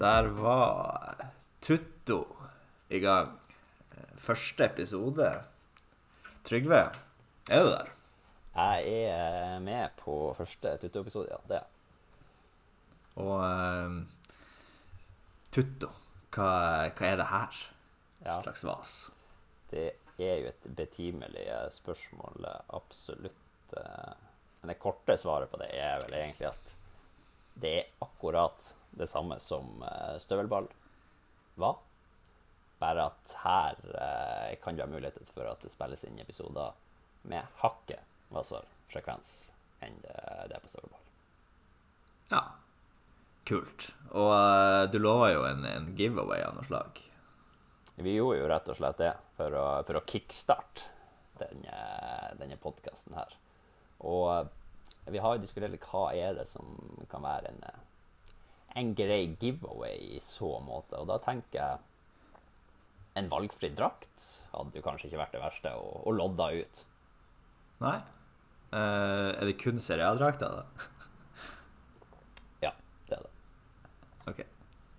Der var Tutto i gang. Første episode. Trygve, er du der? Jeg er med på første Tutto-episode, ja. Det er jeg. Og um, Tutto, hva, hva er det her? Ja. Et slags vas? Det er jo et betimelig eh, spørsmål, absolutt. eh. Men det korte svaret på det er vel egentlig at det er akkurat det samme som eh, støvelball var. Bare at her eh, kan du ha muligheter for at det spilles inn episoder med hakket hvassere frekvens enn det, det er på støvelball. Ja, kult. Og eh, du lover jo en, en giveaway av noe slag. Vi gjorde jo rett og slett det for å, for å kickstarte denne, denne podkasten her. Og eh, vi har jo diskutert hva er det som kan være en, eh, en grei giveaway i så måte. Og da tenker jeg en valgfri drakt hadde jo kanskje ikke vært det verste å, å lodda ut. Nei? Uh, er det kun serialdrakter, da? Ja, det er det. Ok.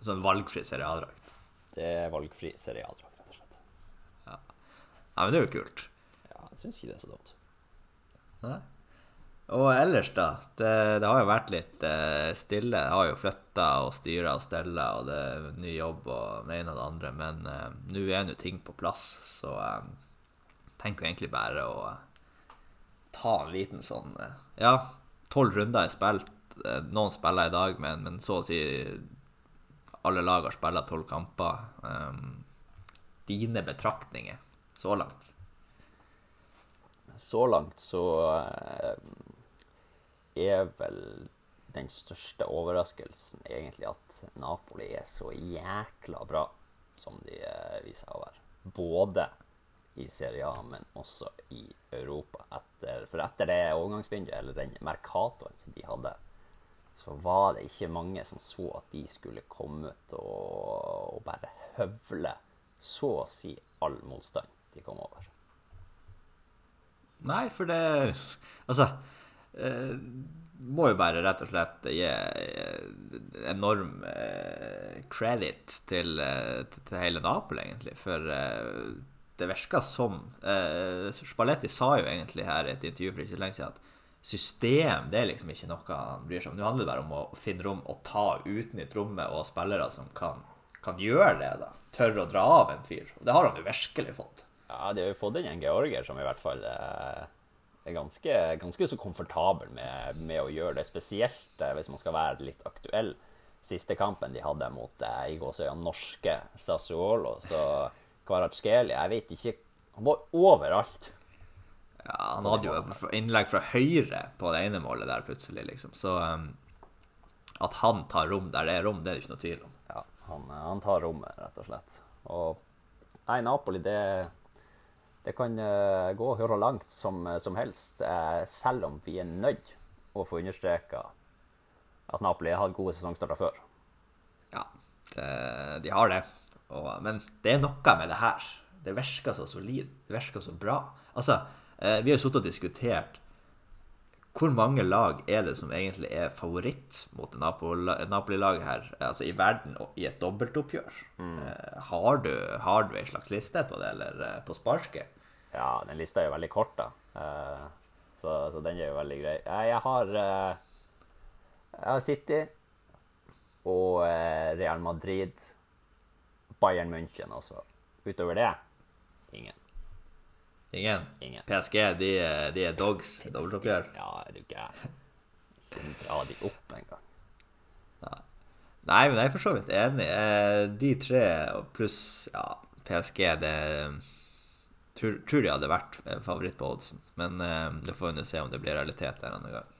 Så en valgfri serialdrakt. Det er valgfri serialdrakt, rett og slett. Ja, Nei, men det er jo kult. Ja, jeg syns ikke det er så dumt. Nei. Og ellers, da? Det, det har jo vært litt eh, stille. Jeg har jo flytta og styra og stella, og det er ny jobb og det ene og det andre. Men eh, nå er nå ting på plass, så jeg tenker jo egentlig bare å eh, ta en liten sånn Ja, tolv runder er spilt. Noen spiller i dag, men, men så å si alle lag har spilt tolv kamper. Um, dine betraktninger så langt? Så langt så er vel den største overraskelsen egentlig at Napoli er så jækla bra som de eh, viser å være. Både i Serie A, men også i Europa. Etter, for etter det overgangsvinduet, eller den Mercatoen som de hadde, så var det ikke mange som så at de skulle komme ut og, og bare høvle så å si all motstand de kom over. Nei, for det Altså eh, Må jo bare rett og slett gi enorm eh, credit til, eh, til, til hele Napoli, egentlig. For eh, det virka som eh, Spalletti sa jo egentlig her i et intervju for ikke så lenge siden at system det er liksom ikke noe han bryr seg om. Nå handler det bare om å finne rom og ta utnytte rommet og spillere som kan, kan gjøre det. da Tørre å dra av en fyr. Og det har han jo virkelig fått. Ja, de har jo fått inn en georger som i hvert fall eh, er ganske, ganske så komfortabel med, med, å gjøre det. Spesielt eh, hvis man skal være litt aktuell. Siste kampen de hadde mot eh, i gåsøya norske Sassuolo, så Kvaratskhelia Jeg vet ikke Han var overalt. Ja, han hadde jo innlegg fra høyre på det ene målet der plutselig, liksom. Så um, at han tar rom der det er rom, det er det ikke noe tvil om. Ja, han, han tar rommet, rett og slett. Og nei, Napoli, det det kan uh, gå hvor langt som, som helst, uh, selv om vi er nødt å få understreka at Napoli har hatt gode sesongstarter før. Ja, det, de har det. Og, men det er noe med det her. Det virker så solid. Det virker så bra. Altså, vi har jo sittet og diskutert hvor mange lag er det som egentlig er favoritt mot Napoli-laget her, altså i verden og i et dobbeltoppgjør? Mm. Har, du, har du ei slags liste på det, eller på sparket? Ja, den lista er jo veldig kort, da. Så, så den er jo veldig grei. Jeg har, jeg har City og Real Madrid, Bayern München også. Utover det. Ingen? Ingen. PSG, de, de er dogs i dobbeltoppgjør? Ja, er du gæren. Ikke dra de opp engang. Ja. Nei, men jeg er for så vidt enig. De tre pluss ja, PSG, det tror, tror de hadde vært favoritt på oddsen. Men um, det får vi se om det blir realitet der annen gang.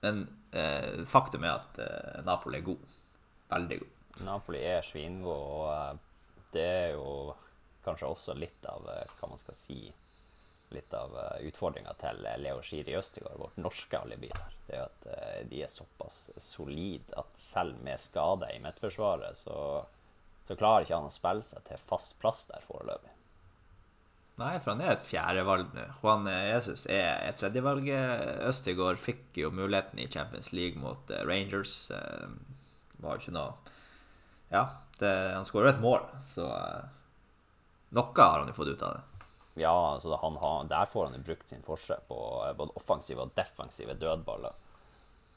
Men faktum er at Napoli er god. Veldig god. Napoli er svingod, og det er jo kanskje også litt av hva man skal si litt av utfordringa til Leo Schiri Østegård, vårt norske alibi der. Det er at de er såpass solide at selv med skade i midtforsvaret, så, så klarer ikke han å spille seg til fast plass der foreløpig. Nei, for han er et fjerdevalg nå. Juan Jesus er et tredjevalg. Østegård fikk jo muligheten i Champions League mot Rangers var jo ikke noe Ja, det, han skåra et mål, så noe har han jo fått ut av det. Ja, altså han har, der får han jo brukt sin forse på både offensive og defensive dødballer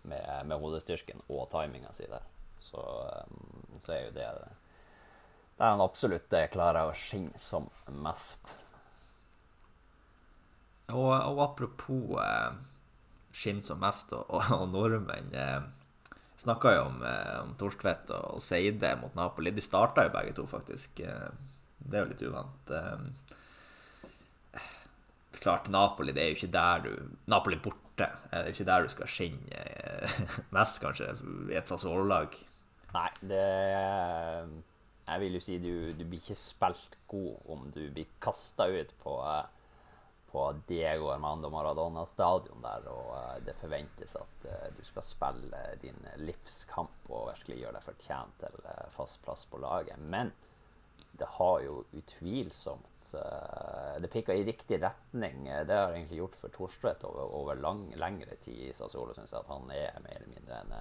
med, med hodestyrken og timinga si der. Så, um, så er jo det der han absolutt klarer å skinne som mest. Og, og apropos eh, skinn som mest og, og, og nordmenn eh, Snakka jo om, eh, om Torstvedt og Seide mot Napoli. De starta jo begge to, faktisk. Eh, det er jo litt uvant. Eh, klart, Napoli det er jo ikke der du Napoli borte. Det er jo ikke der du skal skinne eh, mest, kanskje, i et Sassuolo-lag. Nei, det Jeg vil jo si du, du blir ikke spilt god om du blir kasta ut på på Diego Armando Maradona stadion der, og det forventes at du skal spille din livskamp og virkelig gjøre deg fortjent til fast plass på laget. Men det har jo utvilsomt Det pikka i riktig retning. Det har egentlig gjort for Thorstvedt over, over lang, lengre tid i Sassolo, syns jeg, at han er mer eller mindre en,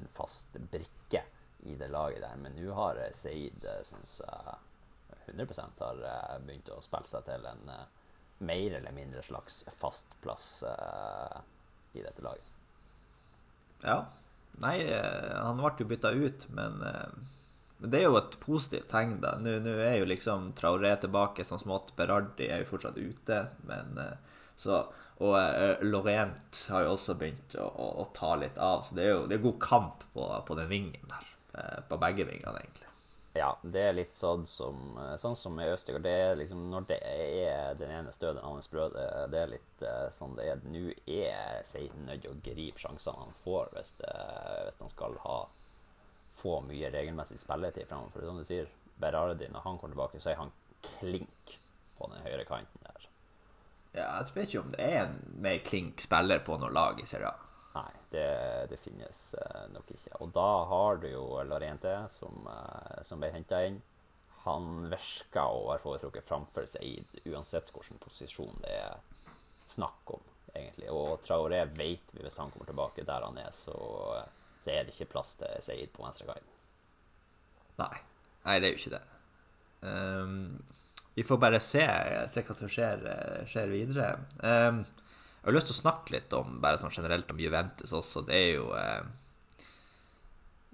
en fast brikke i det laget der. Men nå har Seid, syns jeg, 100% har begynt å spille seg til en mer eller mindre slags fast plass uh, i dette laget. Ja. Nei, eh, han ble jo bytta ut, men uh, det er jo et positivt tegn, da. Nå, nå er jo liksom Traoré tilbake som smått. Berardi er jo fortsatt ute, men uh, så Og Lorient har jo også begynt å, å, å, ta litt av, så det er jo det er god kamp på, på den vingen der. på begge vingene, egentlig. Ja, det er litt sånn som, sånn som med Østergaard. Det er liksom når det er den ene stø, den andre sprø. Det, er litt uh, sånn det er. Nå er Seiden nødt til å gripe sjansene han får hvis, det, hvis han skal ha få mye regelmessig spilletid framover. For som du sier, Berardi, når han kommer tilbake, så er han klink på den høyre kanten der. Ja, jeg vet ikke om det er en mer klink spiller på noe lag i Serie A. Nei, det, det finnes uh, nok ikke. Og da har du jo Lorente, som, uh, som ble henta inn. Han virker å være foretrukket framfor Seid, uansett hvilken posisjon det er snakk om, egentlig. Og Traoré vet vi, hvis han kommer tilbake der han er, så, så er det ikke plass til Seid på venstreguiden. Nei. Nei, det er jo ikke det. Um, vi får bare se, se hva som skjer, skjer videre. Um, jeg har lyst til å snakke litt om bare sånn generelt om Juventus også. Det er jo uh,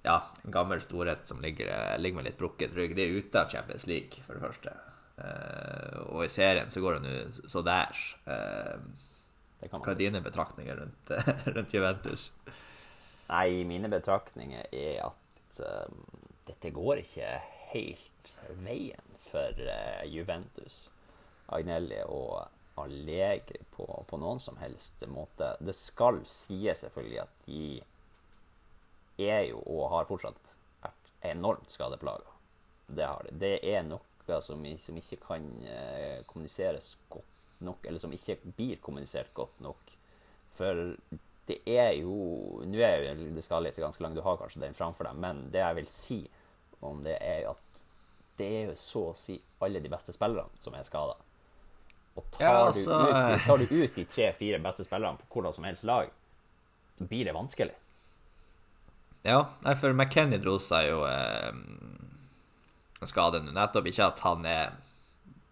ja, en gammel storhet som ligger, ligger med litt brukket rygg. De er ute av Champions League, for det første. Uh, og i serien så går det nå så der. Uh, hva er dine betraktninger rundt, rundt, Juventus? Nei, mine betraktninger er at um, dette går ikke helt veien for uh, Juventus. Agnelli og Allegri på, på, noen som helst måte. Det skal sies selvfølgelig at de er jo, og har fortsatt vært enormt skadeplaga. Det har de. Det er noe som, som ikke kan uh, kommuniseres godt nok, eller som ikke blir kommunisert godt nok. For det er jo Nå er jo skal ganske langt, du har kanskje den framfor deg, men det jeg vil si om det, er at det er jo så å si alle de beste spillerne som er skada. Og tar, ja, altså... du, ut, tar du ut de tre-fire beste spillerne på hvordan som helst lag, så blir det vanskelig. Ja, for McKenny dro seg jo eh, skade nå. Nettopp ikke at han er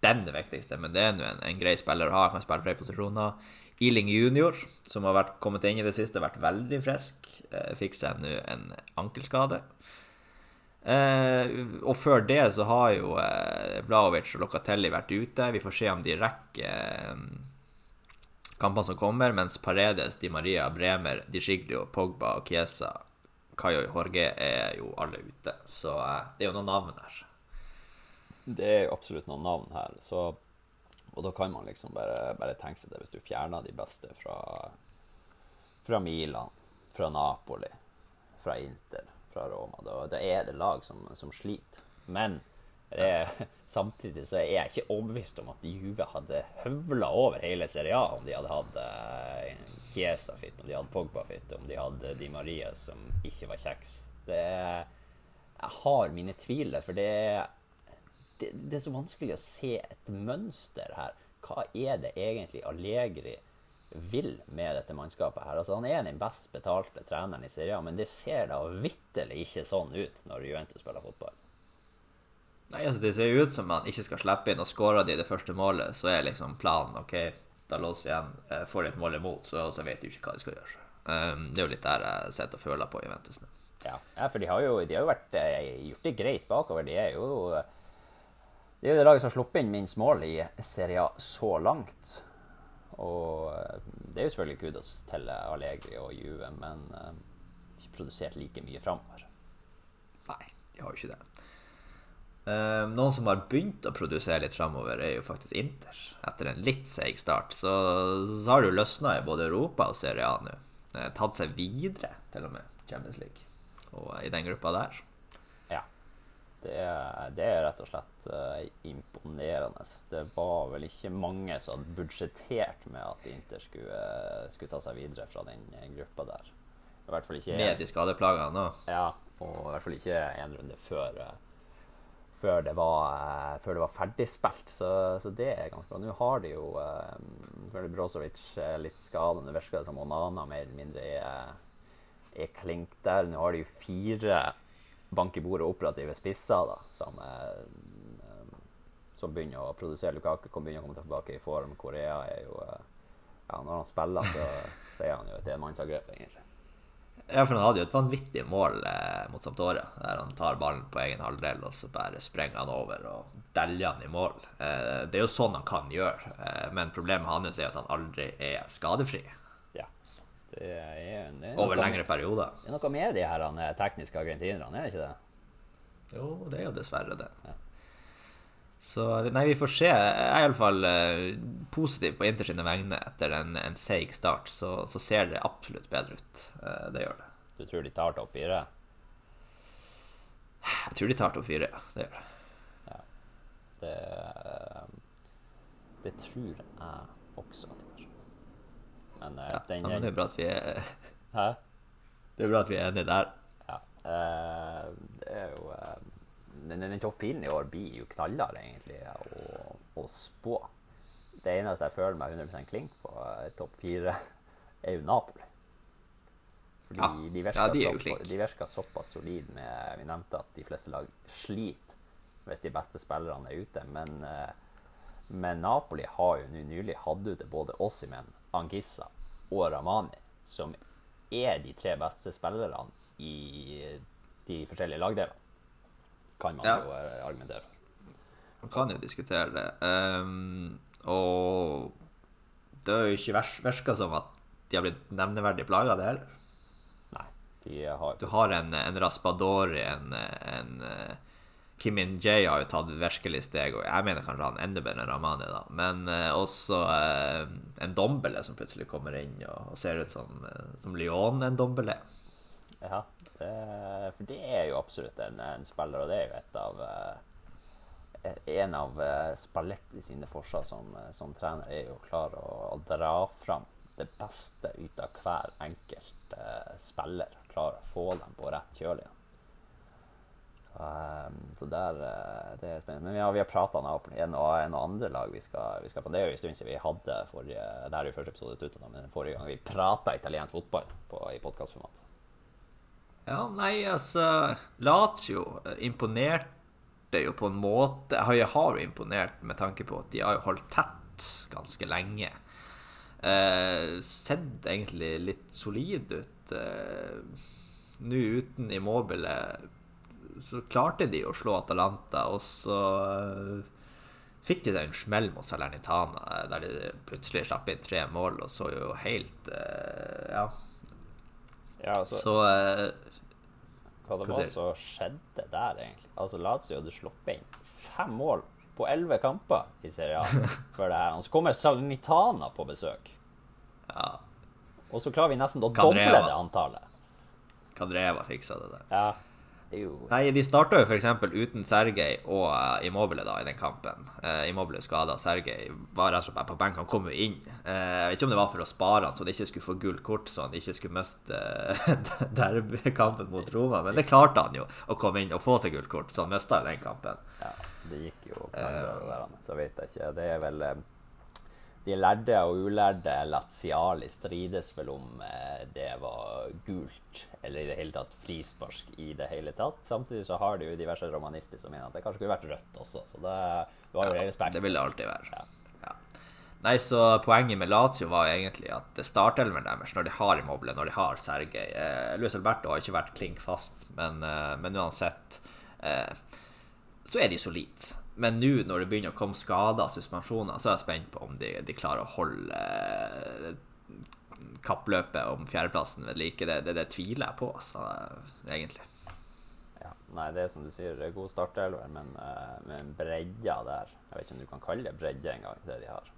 den viktigste, men det er nå en, en, grei spiller å ha. Kan spille flere posisjoner. Ealing junior, som har vært, kommet inn i det siste, vært veldig frisk. Eh, fikk seg nå en ankelskade. Eh, og før det så har jo eh, Vlaovic og Locatelli vært ute. Vi får se om de rekker eh, kampene som kommer, mens Paredes, Di Maria, Bremer, Di Giglio, Pogba og Chiesa, Cayo Jorge er jo alle ute. Så eh, det er jo noen navn her. Det er jo absolutt noen navn her. Så, og da kan man liksom bare, bare tenke seg det hvis du fjerner de beste fra, fra Milan, fra Napoli, fra Inter fra Roma. Da, da er det lag som, som sliter. Men er, samtidig så er jeg ikke overbevist om at Juve hadde høvla over hele Serie A om de hadde hatt uh, Chiesa fit, om de hadde Pogba fit, om de hadde Di Maria som ikke var kjeks. Det jeg har mine tviler, for det er, det, det er så vanskelig å se et mønster her. Hva er det egentlig Allegri vil med dette mannskapet her. Altså Han er den best betalte treneren i Serie men det ser da vitterlig ikke sånn ut når Juventus spiller fotball. Nei, altså Det ser jo ut som man ikke skal slippe inn, og skårer de det første målet, så er liksom planen OK, da låser vi igjen. Eh, får de et mål imot, så, så vet de ikke hva de skal gjøre. Um, det er jo litt der jeg sitter og føler på Juventus nå. Ja, ja for de har jo, de har jo vært, eh, gjort det greit bakover. De er jo det er jo det laget som har sluppet inn minst mål i Serie A så langt. Og eh, det er jo selvfølgelig kudos til Allegri og Juve, men uh, ikke produsert like mye framover. Nei, de har jo ikke det. Uh, noen som har begynt å produsere litt framover, er jo faktisk Inter. Etter en litt seig start. Så, så har det jo løsna i både Europa og Serie A nå. Tatt seg videre, til og med, Champions League. Og i den gruppa der. Det, det er rett og slett uh, imponerende. Det var vel ikke mange som hadde budsjettert med at Inter skulle, skulle ta seg videre fra den gruppa der. I hvert fall ikke Med de skadeplagene òg? Ja, og i hvert fall ikke en runde før før det var, eh, før det var ferdigspilt. Så, så, det er ganske bra. Nå har de jo uh, Brozovic litt skade. Nå virker det som Onana mer eller mindre er, er klink der. Nå har de jo fire bank i bordet operative spisser da, som, eh, som begynner å produsere. Lukaku kan begynne å komme tilbake i form. Korea er jo eh, ja, Når han spiller, så, så er han jo et enmannsangrep, egentlig. Ja, for han hadde jo et vanvittig mål eh, mot Sampdoria, der han tar ballen på egen halvdel, og så bare sprenger han over og deljer han i mål. Eh, det er jo sånn han kan gjøre, eh, men problemet hans er at han aldri er skadefri. Det er, det er Over lengre perioder. Det er noe med de her eh, tekniske argentinerne, er det ikke det? Jo, det er jo dessverre det. Ja. Så nei, vi får se. Jeg er iallfall uh, positiv på Inter sine vegne etter en, en seig start. Så, så, ser det absolutt bedre ut. Uh, det gjør det. Du tror de tar topp fire? Jeg tror de tar topp fire, ja. Det gjør det. Ja. Det, det tror jeg også at de gjør. Men, uh, ja, den, men det er bra at vi er Hæ? Det er bra at vi er enige der. Ja. det er jo den, den topp firen i år blir jo knallhard, egentlig, å, å, spå. Det eneste jeg føler meg 100% klink på uh, topp fire, er jo Napoli. Fordi ja. de, virker ja, de, så, de virker såpass solide med Vi nevnte at de fleste lag sliter hvis de beste spillerne er ute. Men, uh, men Napoli har jo nå nylig hatt ute både Ossimen, Angissa og Ramani, som er de tre beste spillerne i de forskjellige lagdelene kan man ja. jo eh, argumentere for. Man kan jo diskutere det. Um, og det har jo ikke virka som at de har blitt nevneverdig plaga, det heller. Nei, de har Du har en, en Raspadori, en, en Kim In-Jay har jo tatt virkelig steg, og jeg mener kanskje han enda bedre enn Ramani, da. Men eh, også eh, en Dombele som plutselig kommer inn og, og ser ut som, uh, som Lyon en Dombele. Ja, det, for det er jo absolutt en, en, spiller, og det er jo et av eh, En av eh, Spalletti sine forsvar som, eh, som, trener er jo klar å, å, dra fram det beste ut av hver enkelt spiller. klar å få dem på rett kjøl igjen. Um, så der, uh, det er spennende. Men ja, vi har prata med en og, en andre lag vi skal, vi skal. Det er jo en stund siden vi hadde forrige Det er jo første episode ut, men forrige gang vi prata italiensk fotball på, i podkastformat. Ja, nei, altså Lazio imponerte jo på en måte Jeg har jo imponert med tanke på at de har jo holdt tett ganske lenge. Eh, sett egentlig litt solid ut. Eh, Nå uten Immobile så klarte de å slå Atalanta, og så eh, fikk de en smell mot Salernitana, eh, der de plutselig slapp inn tre mål og så jo helt eh, Ja. ja altså. Så hva det var som skjedde der, egentlig. Altså, Lazio hadde sluppet inn fem mål på elleve kamper i Serie A før det her. Og så kommer Salernitana på besøk. Ja. Og så klarer vi nesten å doble det antallet. Kadreva fiksa det der. Ja jo Nei, de starta jo f.eks. uten Sergej og uh, Immobile da, i den kampen. Uh, Immobile skada. Sergej var rett og slett på benk. Han kom jo inn. Uh, jeg vet ikke om det var for å spare han så han ikke skulle få gult kort, så han ikke skulle miste uh, derbykampen mot Roma. Men det klarte han jo, å komme inn og få seg gult kort, så han mista jo den kampen. Ja, det gikk jo uh, så vet jeg ikke. Det er vel de lærde og ulærde Laziali strides vel om eh, det var gult eller i det hele tatt frispark i det hele tatt. Samtidig så har de jo diverse romanister som mener at det kanskje skulle vært rødt også. Så det var jo ja, respekt. Det vil det alltid være. Ja. Ja. Nei, så Poenget med Lazio var jo egentlig at startelveren deres, når de har Immobile, når de har Sergej eh, Luis Alberto har ikke vært klink fast, men, eh, men uansett eh, så er de solide. Men nå når det begynner å komme skader og suspensjoner, så er jeg spent på om de, de klarer å holde eh, kappløpet om fjerdeplassen ved like. Det, det, det, tviler jeg på, så, egentlig. Ja, nei, det er som du sier, er god startelver, men uh, med en bredde der Jeg vet ikke om du kan kalle det bredde engang, det de har.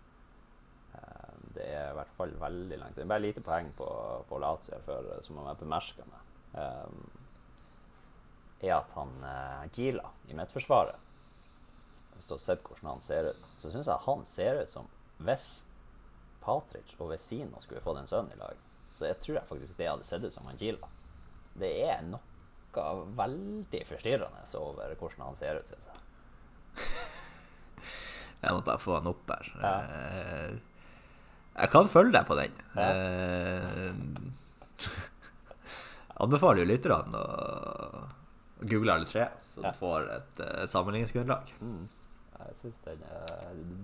Uh, det er i hvert fall veldig langt. Det er bare lite poeng på, på Lazio før, som jeg bemerka meg. uh, er at han Gila i midtforsvaret hvis du har sett hvordan han ser ut, så syns jeg han ser ut som hvis Patric og Vesino skulle fått en sønn i lag. Så jeg tror jeg faktisk det hadde sett ut som han Angila. Det er noe veldig forstyrrende over hvordan han ser ut, syns jeg. jeg må bare få han opp her. Ja. Eh, jeg kan følge deg på den. Ja. Eh, anbefaler jo lytterne å google alle tre, så du får et uh, sammenligningsgrunnlag. Mm. Jeg syns den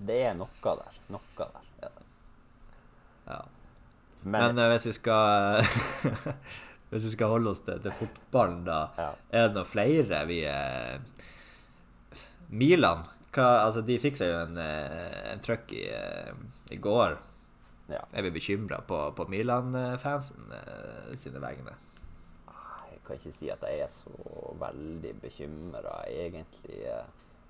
Det er noe der. Noe der. Ja. ja. Men, Men uh, hvis vi skal Hvis vi skal holde oss til, til fotballen, da, ja. er det noen flere vi uh, Milan hva, altså, de fikk seg jo en, eh, en trøkk i, i går. Ja. Er vi bekymra på, på Milan-fansen sine vegne? Jeg kan ikke si at jeg er så veldig bekymra, egentlig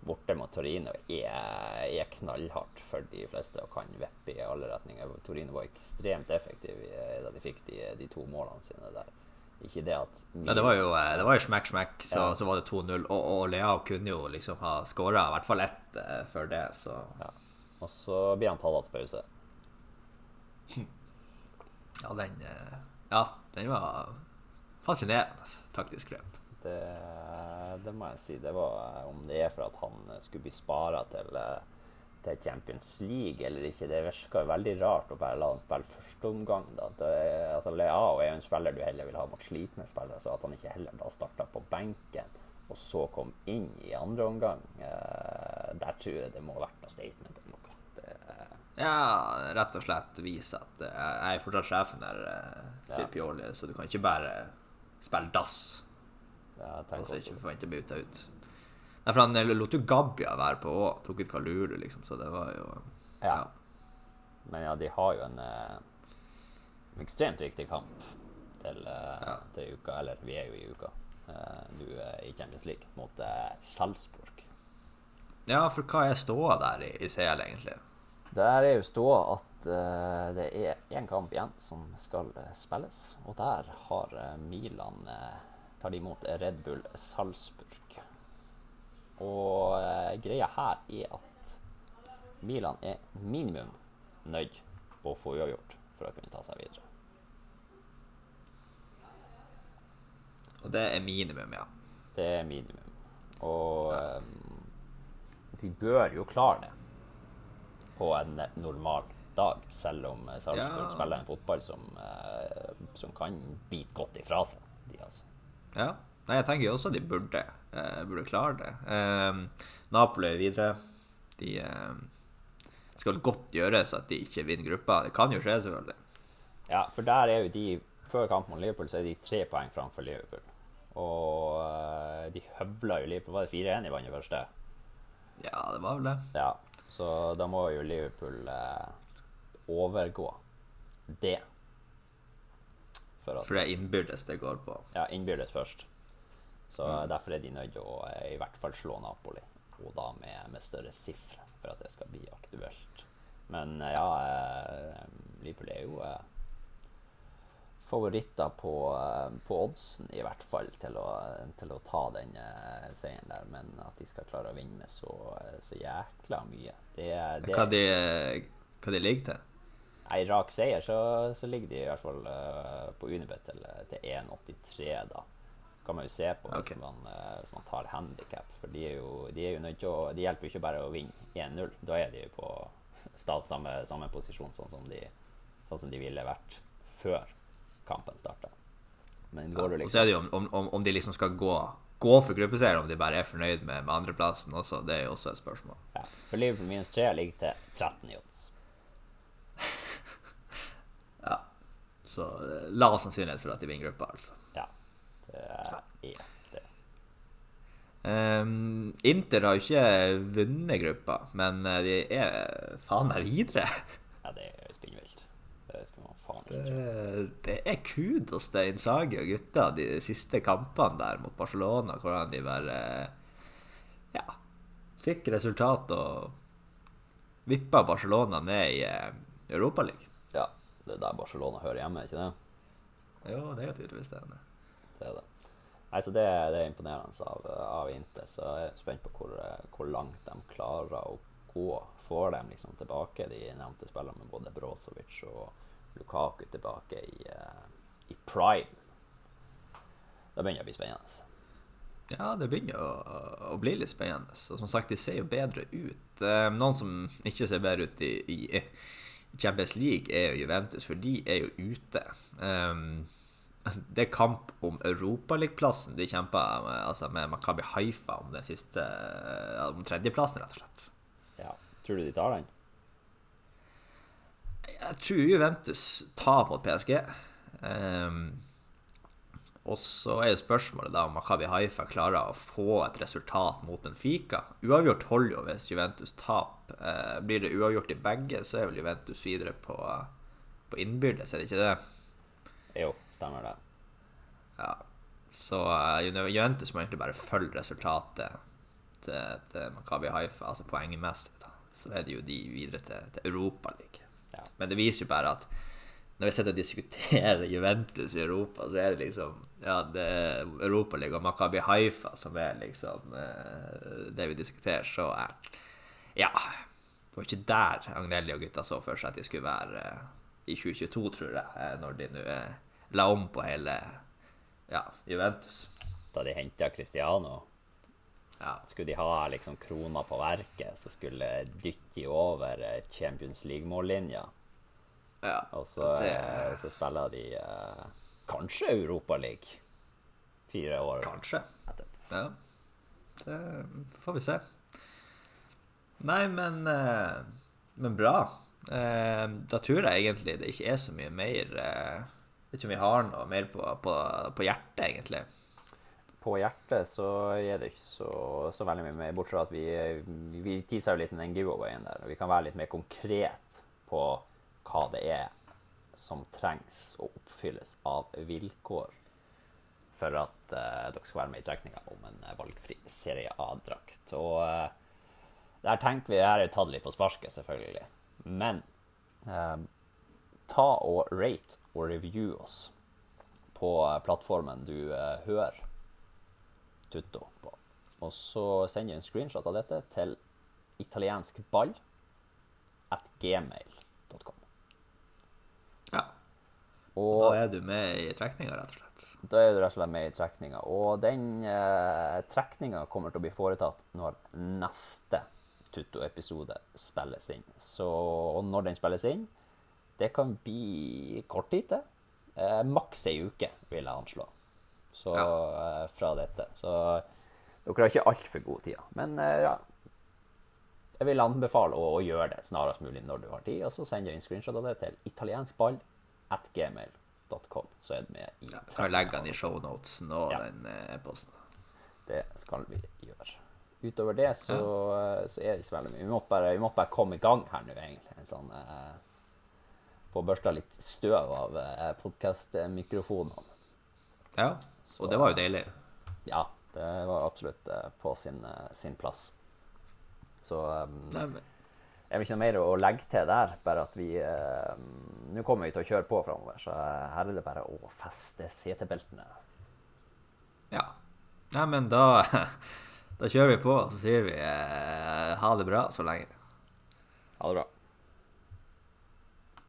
borte mot Torino er, er, knallhardt for de fleste og kan vippe i alle retninger. Torino var ekstremt effektiv da de fikk de, de to målene sine der. Ikke det at ja, Det var jo, eh, det var jo smekk, smekk, så, ja. så var det 2-0. Og, og Leao kunne jo liksom ha skåra i hvert fall ett uh, før det, så ja. Og så blir han tatt av til pause. Ja, den uh, Ja, den var fascinerende taktisk grep. Det det må jeg si. Det var Om det er for at han skulle bli spara til, til, Champions League eller ikke, det virka veldig rart å bare la han spille førsteomgang. Altså, Leao er jo en spiller du heller vil ha mot slitne spillere, så at han ikke heller da starta på benken og så kom inn i andre omgang, eh, der tror jeg det må ha vært noe statement eller noe. Det, ja, rett og slett vise at eh, jeg er fortsatt sjefen der, eh, sier ja. Pioli, så du kan ikke bare spille dass altså ikke forvente å bli bytta ut. Nei, for han eh, lot jo Gabia være på òg. Tok ut Kalulu, liksom, så det var jo ja. ja. Men ja, de har jo en eh, ekstremt viktig kamp til, eh, ja. til, uka. Eller vi er jo i uka eh, eh, i Champions League mot eh, Salzburg. Ja, for hva er ståa der i, i CL, egentlig? Der er jo ståa at det er én kamp igjen som skal spilles, og der har Milan tar de imot Red Bull Salzburg. Og eh, greia her er at Milan er minimum nødt å få uavgjort for å kunne ta seg videre. Og det er minimum, ja. Det er minimum. Og ja. um, de bør jo klare det på en normal dag, selv om Salzburg ja. spiller en fotball som, uh, som kan bite godt ifra seg. De, altså. Ja. Nei, jeg tenker også de burde, eh, burde klare det. Eh, Napoli videre. De eh, skal godt gjøres at de ikke vinner gruppa. Det kan jo skje, selvfølgelig. Ja, for der er jo de Før kampen mot Liverpool så er de tre poeng framfor Liverpool. Og uh, de høvla jo Liverpool Var det 4-1 i vannet første? Ja, det var vel det. Ja, Så da må jo Liverpool uh, overgå det for, at, for det er innbyrdes det går på? Ja, innbyrdes først. Så mm. derfor er de nødt til å eh, i hvert fall slå Napoli, og da med, med større sifre, for at det skal bli aktuelt. Men eh, ja, eh, Liverpool er jo favoritter på, på, oddsen, i hvert fall, til å, til å ta den seieren der. Men at de skal klare å vinne med så, så jækla mye det, det, hva, de, hva de ligger til? Ei rak seier, så, så, ligger de i hvert fall uh, på Unibet til, til 1,83, da. kan man jo se på okay. hvis, man, uh, hvis, man, tar handikap. For de er jo, de er jo nødt til å De hjelper jo ikke bare å vinne 1-0. Da er de jo på stat, samme, samme posisjon sånn som, de, sånn som de ville vært før kampen starta. Men går du Og så liksom er det jo om, om, om de liksom skal gå, gå for gruppeseier, om de bare er fornøyd med, med andreplassen også. Det er jo også et spørsmål. ja, For Liverpool minus 3 ligger til 13 i odds. Ja. Så eh, lav sannsynlighet for at de vinner gruppa, altså. Ja, det er det. Um, Inter har jo ikke vunnet gruppa, men eh, de er faen meg videre. Ja, det er spinnvilt. Det skal man faen ikke tro. Det, er kudos til Insagi og gutta de siste kampene der mot Barcelona, hvordan de bare ja, fikk resultat og vippa Barcelona ned i eh, Europaligaen. Ja, det er der Barcelona hører hjemme, ikke det? Jo, det er jo tydeligvis det. Det er det. Nei, så det, det er imponerende av, av Inter. Så jeg er spent på hvor, hvor langt de klarer å gå. Får dem liksom tilbake, de nevnte spillerne med både Brozovic og Lukaku tilbake i, eh, i prime. Da begynner det å bli spennende. Ja, det begynner å, å bli litt spennende. Og som sagt, de ser jo bedre ut. Eh, Noen som ikke ser bedre ut i, i Champions League, er jo Juventus, for de er jo ute. Um, det er kamp om Europaligaplassen de kjemper med, altså med Makabi Haifa om den siste ja, Om tredjeplassen, rett og slett. Ja. Tror du de tar den? Jeg tror Juventus tar mot PSG. Um, og så er jo spørsmålet da om Makabi Haifa klarer å få et resultat mot Benfica. Uavgjort holder jo hvis Juventus taper. Eh, blir det uavgjort i begge, så er vel Juventus videre på, på innbyrdes, er det ikke det? Jo, stemmer det. Ja. Så eh, Juventus må egentlig bare følge resultatet til, til Makabi Haifa, altså poengmessig. da. Så er det jo de videre til, til Europaligaen. Ja. Men det viser jo bare at når vi sitter og diskuterer Juventus i Europa, så er det liksom Ja, det er Europaligaen og Makabi Haifa som er liksom eh, det vi diskuterer, så eh, Ja. Det var ikke der Agnelli og gutta så for seg at de skulle være eh, i 2022, tror jeg, når de nå la om på hele ja, Juventus. Da de henta Cristiano, Ja. skulle de ha liksom krona på verket, så skulle dykke over eh, Champions League-mållinja. Ja. Og så, Det- eh, så spiller de eh, kanskje Europaliga fire år Kanskje. etterpå. Ja. Det får vi se. Nei, men eh, Men bra. Eh, Da tror jeg egentlig det ikke er så mye mer Vet ikke om vi har noe mer på, på, på hjertet, egentlig. På hjertet så er det ikke så, så veldig mye mer, bortsett fra at vi, vi teaser litt med den giveawayen der. og Vi kan være litt mer konkret på hva det er som trengs å oppfylles av vilkår for at eh, dere skal være med i trekninga om en valgfri Serie A-drakt. Og eh, der tenker vi her er tatt litt på sparket, selvfølgelig. Men eh, ta og rate og review oss på plattformen du eh, hører Tutto på. Og så sender jeg en screenshot av dette til italienskball at gmail.com. Ja. Og Da er du med i trekninga, rett og slett. da er du rett og slett med i trekninga. Og den eh, trekninga kommer til å bli foretatt når neste Tutto-episode spilles inn. Så og når den spilles inn, det kan bli kort tid til. Eh, maks ei uke, vil jeg anslå. Så eh, fra dette. Så dere har ikke altfor god tid. Men eh, ja. Jeg vil anbefale å, å gjøre det snarest mulig når du har tid, og så sender jeg inn screenshot av det til italienskball at gmail.com. Så er det med i Ja, kan legge den i shownotesen og Ja. den eh, e-posten. Det skal vi gjøre. Utover det så, så er det ikke så veldig mye. Vi måtte bare, vi måtte bare komme i gang her nå, egentlig. En sånn eh, Få børsta litt støv av eh, podkastmikrofonene. Ja. Så- Og det var jo deilig. Ja, det var absolutt eh, på sin, eh, sin plass. Så um, Nei, men, jeg har ikke noe mer å legge til der. Bare at vi eh, Nå kommer vi til å kjøre på framover, så her er det bare å feste setebeltene. ja. Nei, men da Da kjører vi på, så sier vi eh, ha det bra så lenge. Ha det bra.